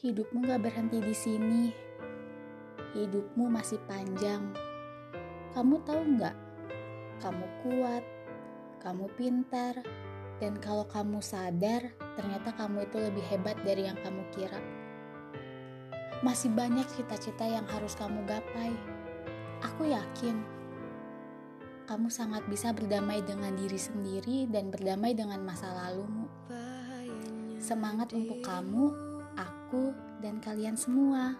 Hidupmu gak berhenti di sini. Hidupmu masih panjang. Kamu tahu nggak? Kamu kuat, kamu pintar, dan kalau kamu sadar, ternyata kamu itu lebih hebat dari yang kamu kira. Masih banyak cita-cita yang harus kamu gapai. Aku yakin kamu sangat bisa berdamai dengan diri sendiri dan berdamai dengan masa lalumu. Semangat untuk kamu kalian semua.